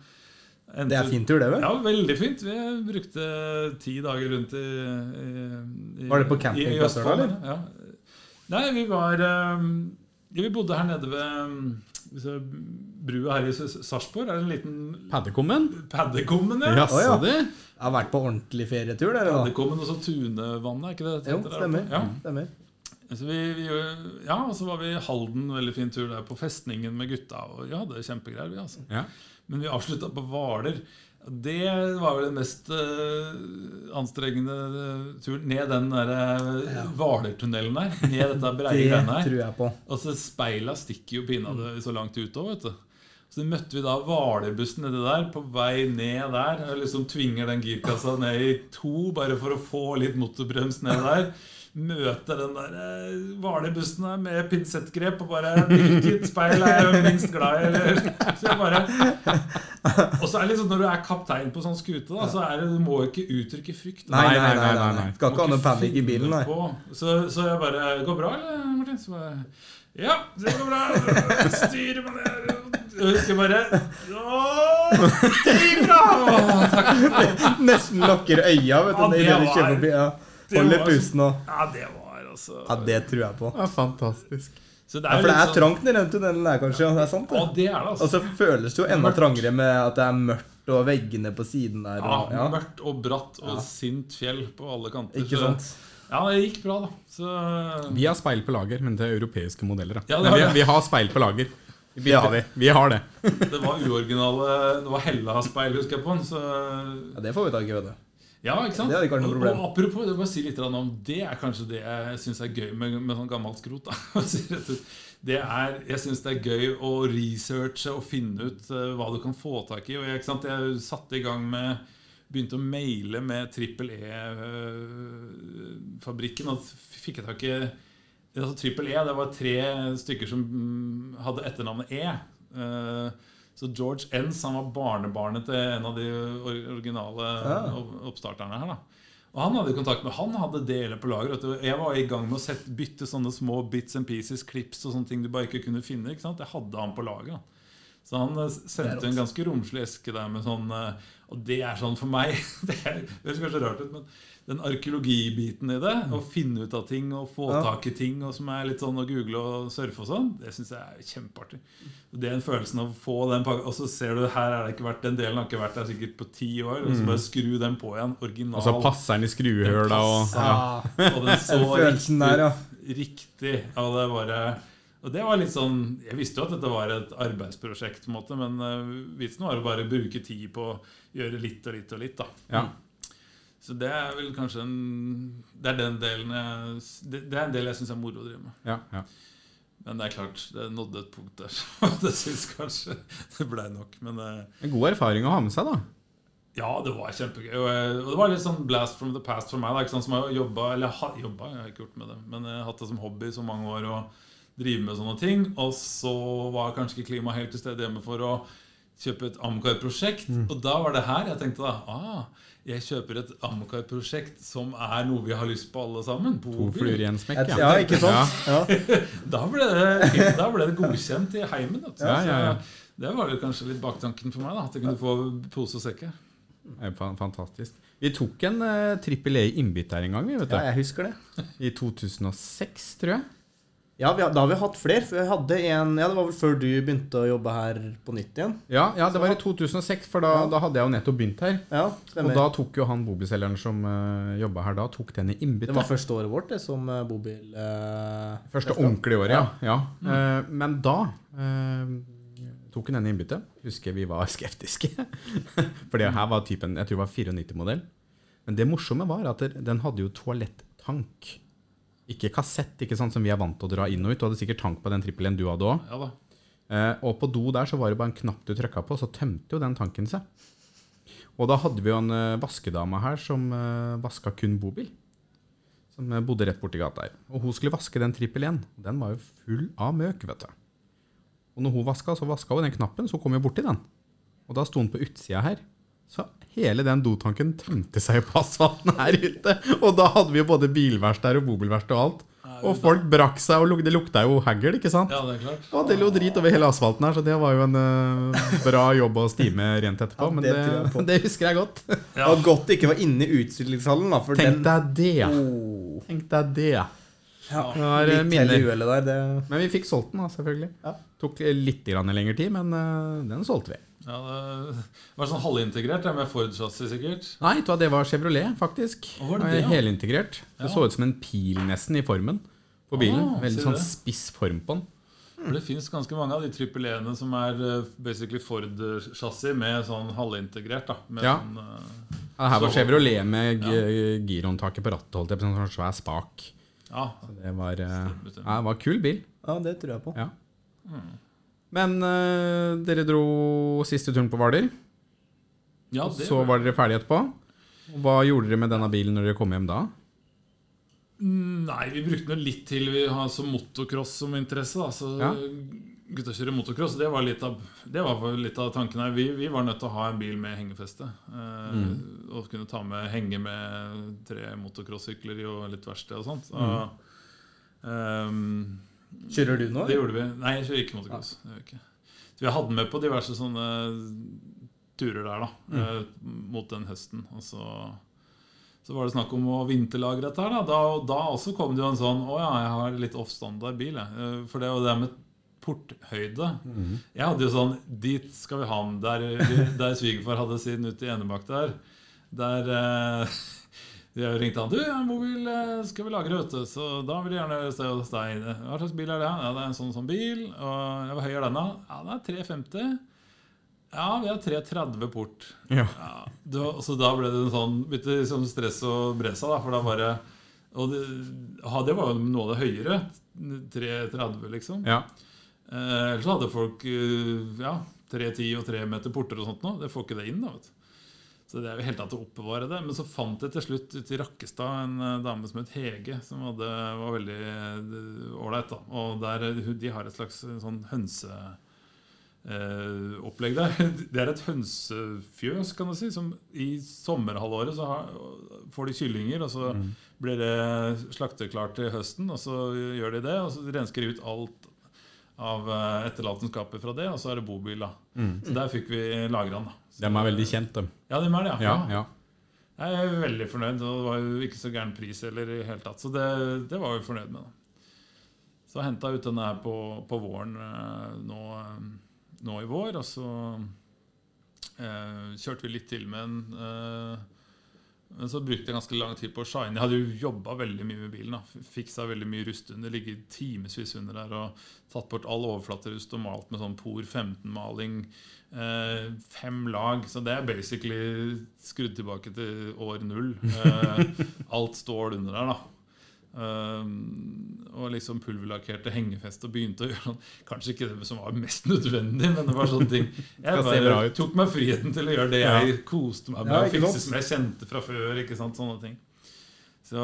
endte- Det er fin tur, det, vel? Ja, veldig fint. Vi brukte ti dager rundt i, i, i Var det på campingplasser da, eller? Ja. Nei, vi var eh, Ja, vi bodde her nede ved mm, brua her i Sarpsborg. Er det en liten Paddekummen? paddekummen? Ja. Jaså, ja. Jeg har vært på ordentlig ferietur, der. da. Paddekummen og så Tunevannet, er ikke det det Jo, stemmer. Ja. stemmer. Så vi, vi, ja, og så var vi i Halden, veldig fin tur der på festningen med gutta. Og ja, det er kjempegreier, vi, altså. Ja. Men vi avslutta på Hvaler. Det var vel den mest uh, anstrengende eh, turen. Ned den der uh, Hvalertunnelen der. Ned dette breie greiene her. tror jeg på. Altså Speila stikker jo pinadø så langt ut òg, vet du. Så møtte vi da Hvalerbussen nedi der, på vei ned der. Og liksom tvinger den girkassa ned i to, bare for å få litt motorbrems ned der. Møter den der eh, Hvalerbussen der med pinsettgrep og bare 'Hvilket speil er jeg minst glad i?' Eller, så jeg bare Og så er det liksom når du er kaptein på sånn skute, da, så er det, du må ikke uttrykke frykt. Nei, nei, nei. nei, nei. Skal ikke ha noe panikk i bilen, nei. Så, så jeg bare 'Går bra, eller, Martin?' Så bare Ja, det går bra. Styrer med det.' Jeg husker bare Åh, det gikk bra! Takk. Nesten lukker øya, vet du. Ja, det var- Holder pusten og Ja, det var altså Ja, det tror jeg på. Ja, fantastisk. Så Ja, for det er sånn- trangt nede den tunnelen der, kanskje. Ja, det er sant, Ja, det. det er det, Og altså. så føles det jo enda trangere med at det er mørkt og veggene på siden der. Ja, Og, ja. Mørkt og bratt og Ja. sint fjell på alle kanter. Ikke så- sant? Ja, det gikk bra, da. Så Vi har speil på lager, men det er europeiske modeller. Da. Ja, det har vi, vi har speil på lager. Vi, Det har vi. vi har det. det var uoriginale Det var Hella-speil, husker jeg på den. Så Ja, Det får vi tak i, vet du. Ja, ikke sant? Det hadde ikke vært noe Og- problem. Og, apropos, det bare si litt om det er kanskje det jeg syns er gøy med, med sånn gammelt skrot. da. Det er, jeg syns det er gøy å researche og finne ut eh, hva du kan få tak i. Og jeg, jeg satte i gang med Begynte å maile med Trippel E-fabrikken. Og fikk jeg tak i altså, Trippel E, det var tre stykker som mm, hadde etternavnet E. Eh, så George Enns han var barnebarnet til en av de originale Ja. oppstarterne her. da og Han hadde kontakt med Han hadde deler på lager. Jeg var i gang med å sette, bytte sånne små bits and pieces, klips og sånne ting du bare ikke kunne finne. ikke sant? Jeg hadde han på lager. da. Så han eh, sendte en ganske romslig eske der med sånn eh, Og det er sånn for meg Det det høres kanskje rart ut, men den arkeologibiten i det, å finne ut av ting og få Ja. tak i ting og som er litt sånn å google og surfe og sånn, det syns jeg er kjempeartig. Det er en følelsen av å få den pakka Og så ser du her er det ikke vært den delen har ikke vært der sikkert på ti år, og så bare skru den på igjen. Original. Og så passer den i skruehøla og ja. og den så følelsen der, ja. riktig. Ja, det bare og det var litt sånn Jeg visste jo at dette var et arbeidsprosjekt, på en måte, men uh, vitsen var å bare bruke tid på å gjøre litt og litt og litt. da ja. Så det er vel kanskje en Det er den delen jeg Det, det er en del jeg syns er moro å drive med. ja, ja. Men det er klart, det nådde et punkt der så det syns kanskje det blei nok. Men uh, En god erfaring å ha med seg, da. ja, det var kjempegøy. Og, jeg- og det var litt sånn blast from the past for meg. Da, ikke sant? Som jeg jobba Eller har jobba, jeg har ikke gjort med det, men jeg har hatt det som hobby så mange år å drive med sånne ting. Og så var kanskje ikke klimaet helt til stede hjemme for å kjøpe et Amcar-prosjekt. Og da var det her jeg tenkte da ah, jeg kjøper et Amcar-prosjekt som er noe vi har lyst på alle sammen. To fluer i en smekk. ja. ja, ikke sant? Ja. Da ble, det, da ble det godkjent i heimen. Ja, ja, ja. Det var jo kanskje litt baktanken for meg. da At jeg kunne få pose og sekke. Er Fantastisk. Vi tok en uh, trippel E innbytt her en gang, vi, vet du. ja, jeg husker det. I 2006, tror jeg. Ja, vi, har- Da har vi hatt flere. For jeg hadde en Ja, Det var vel før du begynte å jobbe her på nytt igjen? Ja, ja det var i 2006, for da, da hadde jeg jo nettopp begynt her. Ja, Og da tok jo han bobilselgeren som uh, jobba her da, tok den i innbytte. det var første året vårt det som uh, bobil... Uh, Første ordentlige året, ja. ja. Eh, men da eh, tok hun den i innbytte. Husker vi var skeptiske. For det her var typen, jeg tror det var 94-modell. Men det morsomme var at den hadde jo toalettank. Ikke kassett, ikke sånn som vi er vant til å dra inn og ut. Du hadde sikkert tank på den trippelen du hadde òg. Ja. Eh, og på do der så var det bare en knapp du trykka på, så tømte jo den tanken seg. Og da hadde vi jo en eh, vaskedame her som eh, vaska kun bobil. Som eh, bodde rett borti gata her. Og hun skulle vaske den trippel 1. Den var jo full av møk, vet du. Og når hun vaska, så vaska hun den knappen, så kom jo borti den. Og da sto den på utsida her. Så hele den dotanken tømte seg på asfalten her ute. Og da hadde vi jo både bilverksted og bobilverksted og alt. Og folk brakk seg, og det lukta jo hagl, ikke sant? Ja, det er klart. Og det lå drit over hele asfalten her, så det var jo en uh, bra jobb å stime rent etterpå. Ja, men det det, det husker jeg godt. Ja. Og godt det ikke var inne i utstillingshallen, da. For Tenk den deg det, ja. oh. Tenk deg det. Ja, Det var, eh, der. Det, Men vi fikk solgt den, da, selvfølgelig. Ja. Tok litt grann lengre tid, men uh, den solgte vi. Ja, det var sånn halvintegrert det med Ford-chassis, sikkert. Nei, det var Chevrolet, faktisk. Og var det det, ja? Helintegrert. Det Ja. så ut som en pil nesten i formen på bilen. Ah, Veldig sånn spiss form på den. Mm. Det fins ganske mange av de trippel E-ene som er eh, basically Ford-chassis med sånn halvintegrert. da med Ja. sånn, uh, Ja, her var Chevrolet med ja. girhåndtaket på rattet, holdt jeg på, sånn sånn svær spak. ja, Det var, stemmer. ja, det var kul bil. ja, det tror jeg på. Ja. Mm. Men uh, dere dro siste turen på Hvaler, ja det så var dere ferdige etterpå. Og Hva gjorde dere med denne bilen når dere kom hjem da? Mm, Nei, vi brukte den litt til vi har så motocross som interesse. Da. Så Ja. Gutta kjører motocross. Det var litt av, det var litt av tanken her. Vi, vi var nødt til å ha en bil med hengefeste. Eh, Mm. Og kunne ta med, henge med tre motocrossykler og litt verksted og sånt. Så, Mm. ehm, Kjører du nå? Det gjorde vi. Nei, jeg kjører ikke motocross. Ja. Så vi hadde med på diverse sånne turer der, da. Mm. eh, Mot den høsten. Og så, så var det snakk om å vinterlagre dette her. Da. Da, og da også kom det jo en sånn Å ja, jeg har litt off-standard bil, jeg. Eh, For det var det med porthøyde. Jeg hadde jo sånn Dit skal vi ha den. Der, der svigerfar hadde sin ute i Enebakk der. Der eh, jeg ringte han. Du, jeg har en mobil eh, skal vi lagre, vet du. Så da vil jeg gjerne se hos deg. Hva slags bil er det? Ja, det er en sånn sånn bil. Og jeg, var høy er denne? Ja, den er 350. Ja, vi har 330 port. Ja. Ja, da, så da ble det en sånn litt liksom stress og bresa, da. For da bare Og det, ja, det var jo noe av det høyere. 330, liksom. Ja. Eh, ellers hadde folk eh, ja, 310 og 3 meter porter og sånt nå. Det får ikke det inn, da. vet du. Så det er jo helt tatt å oppbevare det. Men så fant jeg til slutt ute i Rakkestad en eh, dame som het Hege, som hadde, var veldig eh, ålreit. Og der, eh, de har et slags eh, sånn hønseopplegg der. Det er et hønsefjøs, kan du si. Som i sommerhalvåret så har, får de kyllinger, og så Mm. blir det slakteklart til høsten. Og så gjør de det, og så rensker de ut alt av etterlatenskapet etterlatenskaper fra det, og så er det bobil. da. Mm. Så der fikk vi lagra den. da. De er veldig kjent, de. Ja, de er det, ja. Ja, ja. Jeg er veldig fornøyd, og det var jo ikke så gæren pris heller i hele tatt. Så det, det var vi fornøyd med. da. Så henta ut denne her på, på våren eh, nå, eh, nå i vår, og så eh, kjørte vi litt til med den. Eh, men så brukte jeg ganske lang tid på å shine. Jeg hadde jo jobba veldig mye med bilen. da. Fiksa veldig mye rust under. Ligget timevis under der og tatt bort all overflaterust og malt med sånn POR 15-maling. Eh, fem lag. Så det er basically skrudd tilbake til år null. Eh, alt stål under der, da. Um, og liksom pulverlakkerte hengefest og begynte å gjøre sånn Kanskje ikke det som var mest nødvendig, men det var sånne ting. Jeg bare tok meg friheten til å gjøre det Ja. jeg koste meg med. Ja, og fikse som jeg kjente fra før. ikke sant, Sånne ting. Så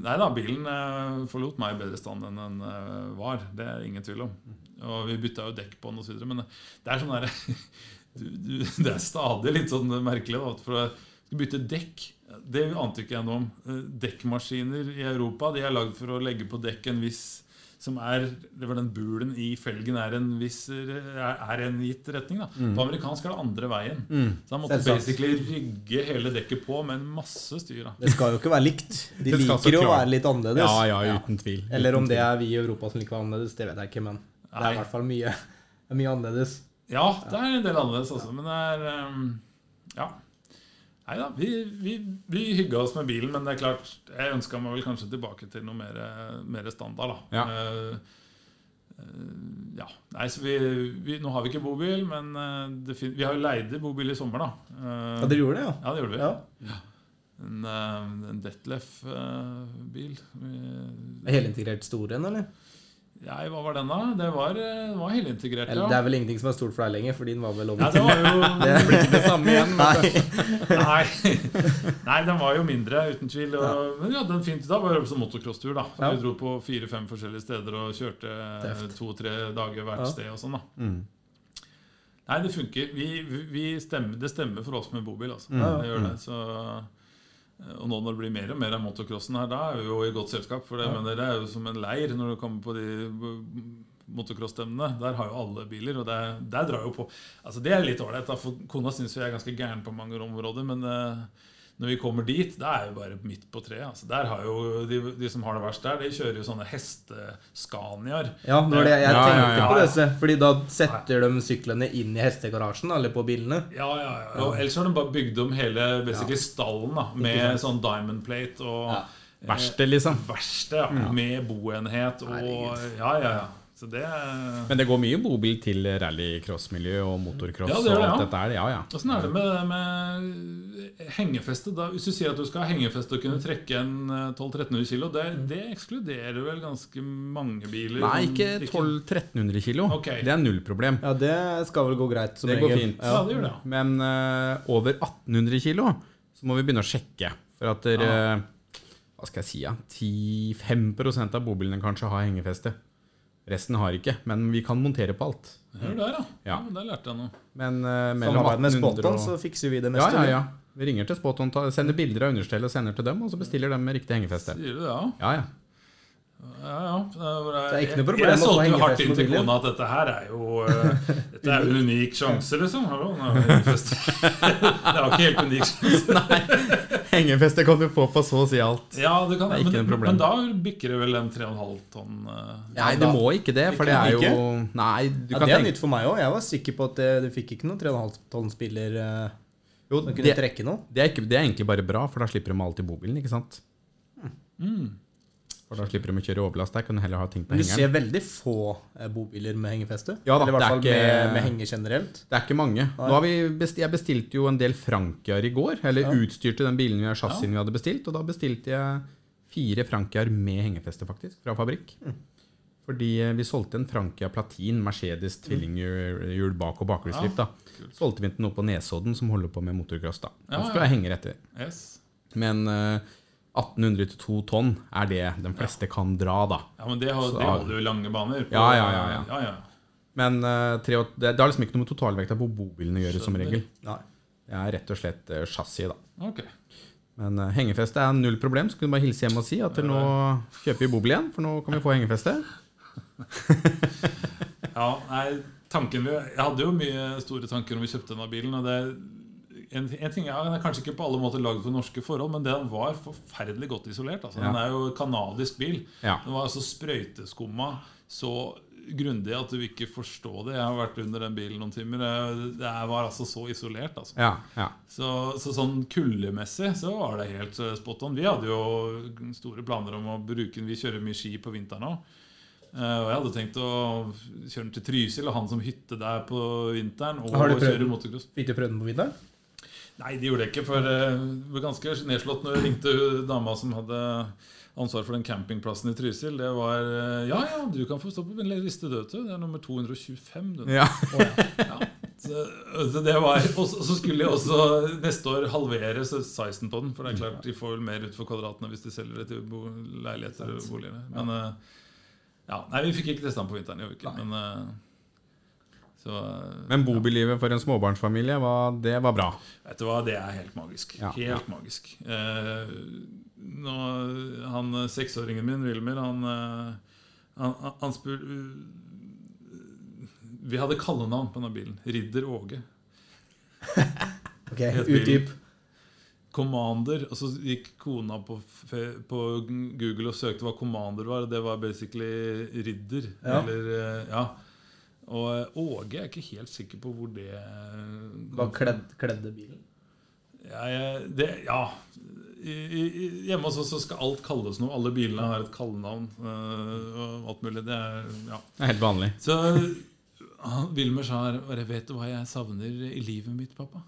Nei da, bilen eh, forlot meg i bedre stand enn den eh, var. Det er ingen tvil om. Og vi bytta jo dekk på den osv. Men det er sånn der, du, du, Det er stadig litt sånn merkelig. Da, for skulle bytte dekk Det ante ikke jeg noe om. Eh, Dekkmaskiner i Europa De er lagd for å legge på dekk en viss som er, det var den Bulen i felgen er en viss er, en gitt retning. da På amerikansk er det andre veien. Mm. Så han måtte Selvsagt. basically rygge hele dekket på med en masse styr. da Det skal jo ikke være likt. De liker jo å være litt annerledes. Ja, ja, uten tvil. Eller om det er vi i Europa som liker å være annerledes, det vet jeg ikke, men det er i hvert fall mye, mye annerledes. Ja, det er en del annerledes også, men det er um, Ja. Nei da, vi, vi, vi hygga oss med bilen, men det er klart Jeg ønska meg vel kanskje tilbake til noe mer, mer standard, da. Ja. Eh, ja. Nei, så vi, vi, nå har vi ikke bobil, men eh, det fin vi har jo leid bobil i sommer, da. Uh, Ja, dere gjorde det, ja? ja, det gjorde vi. ja. En, eh, en Detlef-bil. Helintegrert stor en, eller? Ja, hva var den, da? Det var, eh, var helintegrert, ja. Det er vel ingenting som er stort for deg lenger, for din var vel om Ja, det var jo Det ikke det samme igjen. men- Nei. Nei. Nei, den var jo mindre, uten tvil. Og, Men ja, den fint, da var det som motocrosstur. da Så Ja. Vi dro på fire-fem forskjellige steder og kjørte Tøft. to-tre dager hvert Ja. sted. og sånn da Mm. Nei, det funker. Vi, vi stemmer, det stemmer for oss med bobil. Altså. Mm. Det gjør det. Så, og nå når det blir mer og mer av motocrossen her, da er vi jo i godt selskap. For det, Ja. mener, det er jo som en leir når du kommer på de motocross-stevnene. Der har jo alle biler, og det, der drar jo på Altså Det er litt ålreit, for kona syns vi er ganske gæren på mange områder, men eh, når vi kommer dit, det er jo bare midt på treet. Altså, der har jo de, de som har det verst der, de kjører jo sånne hesteskaniaer. Ja, når det, jeg Ja, ja, tenkte ja. på disse. Fordi da setter de syklene inn i hestegarasjen, eller på bilene. Ja, ja, ja. Og ellers har de bare bygd om hele stallen da, med sånn diamond plate og Ja. Verksted, liksom. verksted, ja, med boenhet og Herregud. Ja, ja, ja. Så det Men det går mye bobil til rallycross-miljø og motorcross Ja, det og ja. dette her. Ja, ja. Åssen er det med, med hengefeste? Da, hvis du sier at du skal ha hengefeste og kunne trekke en eh, 1200-1300 kilo, det, det ekskluderer vel ganske mange biler? Nei, ikke 1200-1300 kilo. Okay. Det er null problem. Ja, det skal vel gå greit som Det går regel. fint. Ja, det gjør det. Men uh, over 1800 kilo så må vi begynne å sjekke. For at dere, hva skal jeg si, ja, 10-5 av bobilene kanskje har hengefeste. Resten har ikke, men vi kan montere på alt. Hør der, ja. ja. Ja. Der lærte jeg noe. Men uh, mellom Samarbeid med 1800 Spotton, og så fikser vi det Ja, meste. ja, ja. Vi ringer til Spotton, sender bilder av understellet og sender til dem, og så bestiller de med riktig hengefeste. Sier du det, ja? Ja, ja. Ja, ja. Det er ikke noe problem Jeg, å jeg solgte jo hardt inn til kona at dette her er jo eh, Dette er en unik sjanse, liksom. Hallo, nå er det var ikke helt unik sjanse. Hengefeste kan du få på så å si alt. Ja, det kan, Det er ikke men, men da bikker det vel en 3,5 tonn Uh, Nei, det må ikke det, for det er jo Ikke? Nei, du Ja, kan det er nytt for meg òg. Jeg var sikker på at du fikk ikke noen 3,5 tonn spiller uh, Jo, som kunne det, trekke noe. det, er ikke, det er egentlig bare bra, for da slipper de alt i bobilen, ikke sant? mm. For da slipper de å kjøre overlast der, kan du heller ha ting på Men du ser veldig få eh, bobiler med hengefeste. Ja da, Eller i hvert er fall ikke- med, med henge generelt. Det er ikke mange. Nå har vi best, jeg bestilte jo en del Frankiaer i går. Eller Ja. utstyrte den bilen vi har chassisen vi hadde bestilt. Og da bestilte jeg fire Frankiaer med hengefeste, faktisk, fra fabrikk. Mm. Fordi eh, vi solgte en Frankia Platin Mercedes tvillinghjul bak og bakhjulsdrift. kult. Solgte vi den opp på Nesodden, som holder på med motocross. da. Ja, Den skulle ja. jeg henge etter. Yes. Men eh, 1800 til 2 tonn er det de fleste kan dra, da. Ja, men det, har, Så- det holder jo lange baner. på- Ja, ja, ja, ja. ja, ja. Men uh, tre det, det har liksom ikke noe med totalvekta på bobilen å gjøre, som regel. Nei. Det er rett og slett uh, chassis, da. Okay. Men uh, hengefeste er null problem. Så kan du bare hilse hjem og si at nå kjøper vi bobil igjen, for nå kan vi få hengefeste. Ja, nei, tanken vi, Jeg hadde jo mye store tanker når vi kjøpte denne bilen. Og det, en, en ting er, Den er kanskje ikke på alle måter lagd for norske forhold, men den var forferdelig godt isolert. Altså. Den er jo kanadisk bil. Den var altså sprøyteskumma så grundig at du ikke forstå det. Jeg har vært under den bilen noen timer. Det var altså så isolert. Altså. Ja, ja. Så, så sånn kuldemessig så var det helt eh, spot on. Vi hadde jo store planer om å bruke den. Vi kjører mye ski på vinteren òg. og jeg hadde tenkt å kjøre den til Trysil og han som hytte der på vinteren. Og Har kjøre motocross. Fikk du prøvd den på vinteren? Nei, de gjorde det ikke. For eh, jeg ble ganske nedslått når jeg ringte dama som hadde ansvar for den campingplassen i Trysil. Det var eh, Ja, ja, du kan få stå på min liste, du. Det er nummer 225. Du. ja. Ja. Så, så det var Og så skulle de også neste år halvere sizen på den. For det er klart de får vel mer ut for kvadratene hvis de selger det til bo leiligheter og boliger. Men eh, ja, Nei, vi fikk ikke testa den på vinteren. i uken. men eh, så, eh, Men bobillivet for en småbarnsfamilie, var, det var bra. Vet du hva, det er helt magisk. Ja, helt magisk. Eh, nå, han eh, seksåringen min, Wilmer, han, eh, han, han, spør Vi hadde kallenavn på denne bilen. Ridder Åge. Ok. Utdyp. Commander. Og så gikk kona på, på Google og søkte hva Commander var. Og det var basically ridder. Ja. Eller, eh, ja. Og eh, Åge er ikke helt sikker på hvor det Hva kledd, kledde bilen? Ja, det, ja. I, i, i- hjemme hos oss skal alt kalles noe. Alle bilene har et kallenavn. øh, og alt mulig. Det er, ja. Det er helt vanlig. Så han, Wilmer sa her bare, Vet du hva jeg savner i livet mitt, pappa?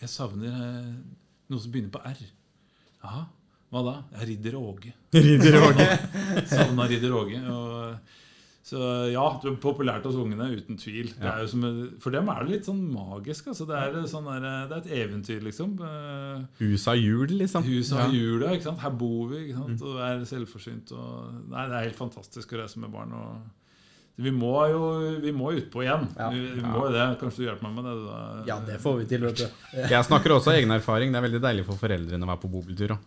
Jeg savner eh, noe som begynner på R. Jaha, hva da? Ja, Ridder Åge. Ridder Åge. Savna Ridder Åge. Og, så ja, det er populært hos ungene, uten tvil. Det er jo som, for dem er det litt sånn magisk. Altså. Det, er sånn der, det er et eventyr, liksom. Hus av jul, liksom. Hus av Ja. Mm. hjula, ikke sant? her bor vi. ikke sant? Og er selvforsynt. Og, nei, det er helt fantastisk å reise med barn. Og, vi må jo vi må utpå igjen. Ja. Vi, vi må jo det. Kanskje du hjelper meg med det? Da. Ja, det får vi til, vet du. Jeg snakker også av egen erfaring. Det er veldig deilig for foreldrene å være på bobiltur. da.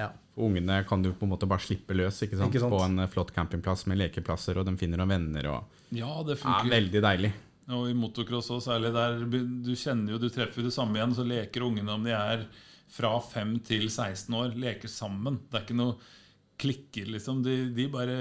Ja. For ungene kan du på en måte bare slippe løs ikke sant? Ikke sant? på en eh, flott campingplass med lekeplasser, og de finner noen venner. og Ja, det ja. Veldig deilig. Og i motocross også, særlig der du kjenner jo, du treffer jo det samme igjen. Så leker ungene om de er fra 5 til 16 år leker sammen. Det er ikke noe klikker, liksom. De, de bare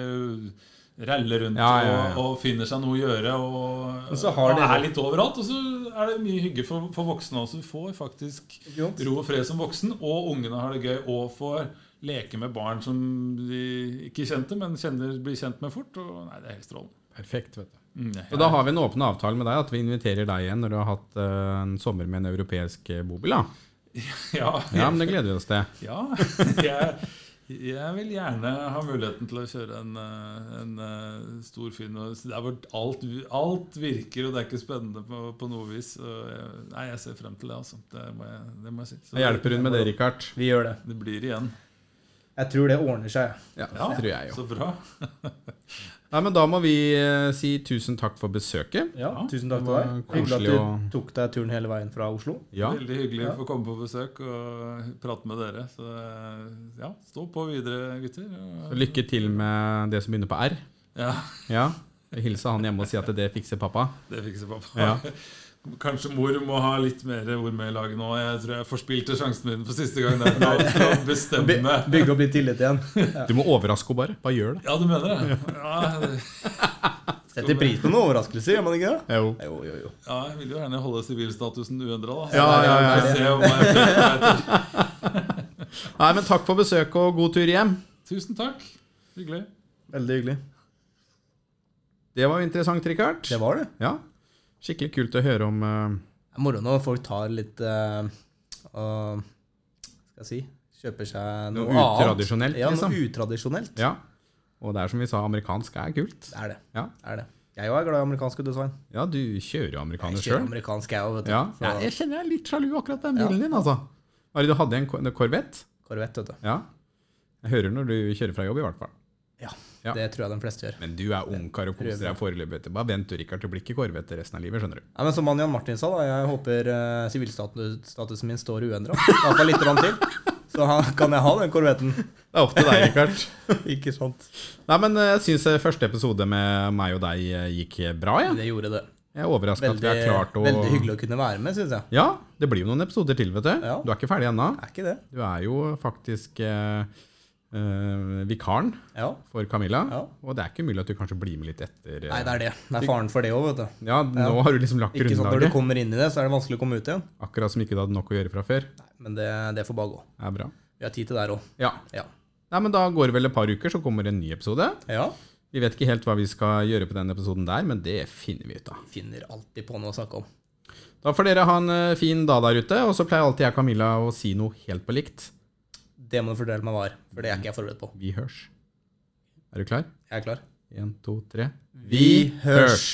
raller rundt Ja, ja, ja. Og, og finner seg noe å gjøre. Og, Men så har og dere- er litt overalt. Og så er det mye hygge for, for voksne også. Du får faktisk Jons. ro og fred som voksen, og ungene har det gøy. Og får leke med barn som de ikke kjente, men kjenner, blir kjent med fort. Og nei, det er helt strålende. Perfekt, vet du. Mm, Så da har vi en åpen avtale med deg at vi inviterer deg igjen når du har hatt eh, en sommer med en europeisk bobil. da. ja, Ja, men det gleder vi oss til. Ja, jeg, jeg vil gjerne ha muligheten til å kjøre en, eh, en eh, stor Finn. Der hvor alt, alt virker, og det er ikke spennende på, på noe vis. Jeg, nei, jeg ser frem til det, altså. Det må jeg, det må jeg si. Så jeg hjelper hun med det, Richard. Vi gjør det. Det blir igjen. Jeg tror det ordner seg. Ja, Ja, tror jeg jo. Så bra. Nei, men Da må vi eh, si tusen takk for besøket. Ja, Tusen takk til var deg. Hyggelig koselig at å- du tok deg turen hele veien fra Oslo. Ja, Veldig hyggelig Ja. å få komme på besøk og prate med dere. Så eh, ja, stå på videre, gutter. så Og, Lykke til med det som begynner på R. ja, Ja, Hilse han hjemme og si at det fikser pappa. det fikser pappa. Ja. Kanskje mor må ha litt mer ord med i laget nå. Jeg tror jeg forspilte sjansen min for siste gang. Der, å- By- bestemme. Bygge opp litt tillit igjen. Du må overraske henne bare. Bare gjør det. Ja, du mener det? Ja, Setter pris på noen overraskelser, gjør man ikke det? Jo. Jo, jo, jo. ja, jeg vil jo gjerne holde sivilstatusen uendra, da. Så Ja, ja, ja, ja. se om jeg. Nei, men Takk for besøket og god tur hjem. Tusen takk. Hyggelig. Veldig hyggelig. Det var interessant, Richard. Det var det. Ja, Skikkelig kult å høre om eh, Det er moro når folk tar litt uh, og Skal jeg si Kjøper seg noe, Noe annet. utradisjonelt, Ja, liksom. noe utradisjonelt. Ja. Og det er som vi sa, amerikansk er kult. Det er det. Ja, det er det. Jeg òg er glad i amerikansk design. ja du kjører jo amerikaner Jeg kjører sjøl. amerikansk, jeg òg, vet du. Ja. Ja, jeg kjenner jeg er litt sjalu akkurat den Ja. bilen din, altså. Det du hadde? En en Corvette? Corvette, vet du. Ja. Jeg hører når du kjører fra jobb, i hvert fall. Ja, Ja. Det tror jeg de fleste gjør. Men du er ungkar og koser deg foreløpig. Bare vent du, Rikard. å blir ikke Corvette resten av livet, skjønner du. Ja, men Som han Jan Martin sa, da, jeg håper uh, min står uendra. Iallfall litt grann til. Så kan jeg ha den korvetten. Det er opp til deg, Rikard. Ikke sant? Nei, men eh, jeg syns første episode med meg og deg eh, gikk bra, jeg. Det gjorde det. Jeg er overraska at vi har klart å veldig hyggelig å kunne være med, syns jeg. Ja, det blir jo noen episoder til, vet du. Ja. Du er ikke ferdig ennå. Ikke det? Du er jo faktisk eh, eh, vikaren Ja. for Camilla. Ja. Og det er ikke mulig at du kanskje blir med litt etter. eh, Nei, det er det. Det er faren for det òg, vet du. Ja, nå har du liksom lagt Ikke sånn at Når du kommer inn i det, så er det vanskelig å komme ut igjen. Akkurat som ikke du hadde nok å gjøre fra før. Nei, Men det, det får bare gå. Det er bra. Vi har tid til det her òg. Ja. Ja. Nei, men Da går det vel et par uker, så kommer en ny episode. ja. Vi vet ikke helt hva vi skal gjøre på den episoden der, men det finner vi ut av. Finner alltid på noe å snakke om. Da får dere ha en eh, fin dag der ute, og så pleier alltid jeg og Camilla å si noe helt på likt. Det må du fortelle meg hva er, for det er ikke jeg forberedt på. Vi hørs. Er du klar? Jeg er klar. Én, to, tre. Vi hørs.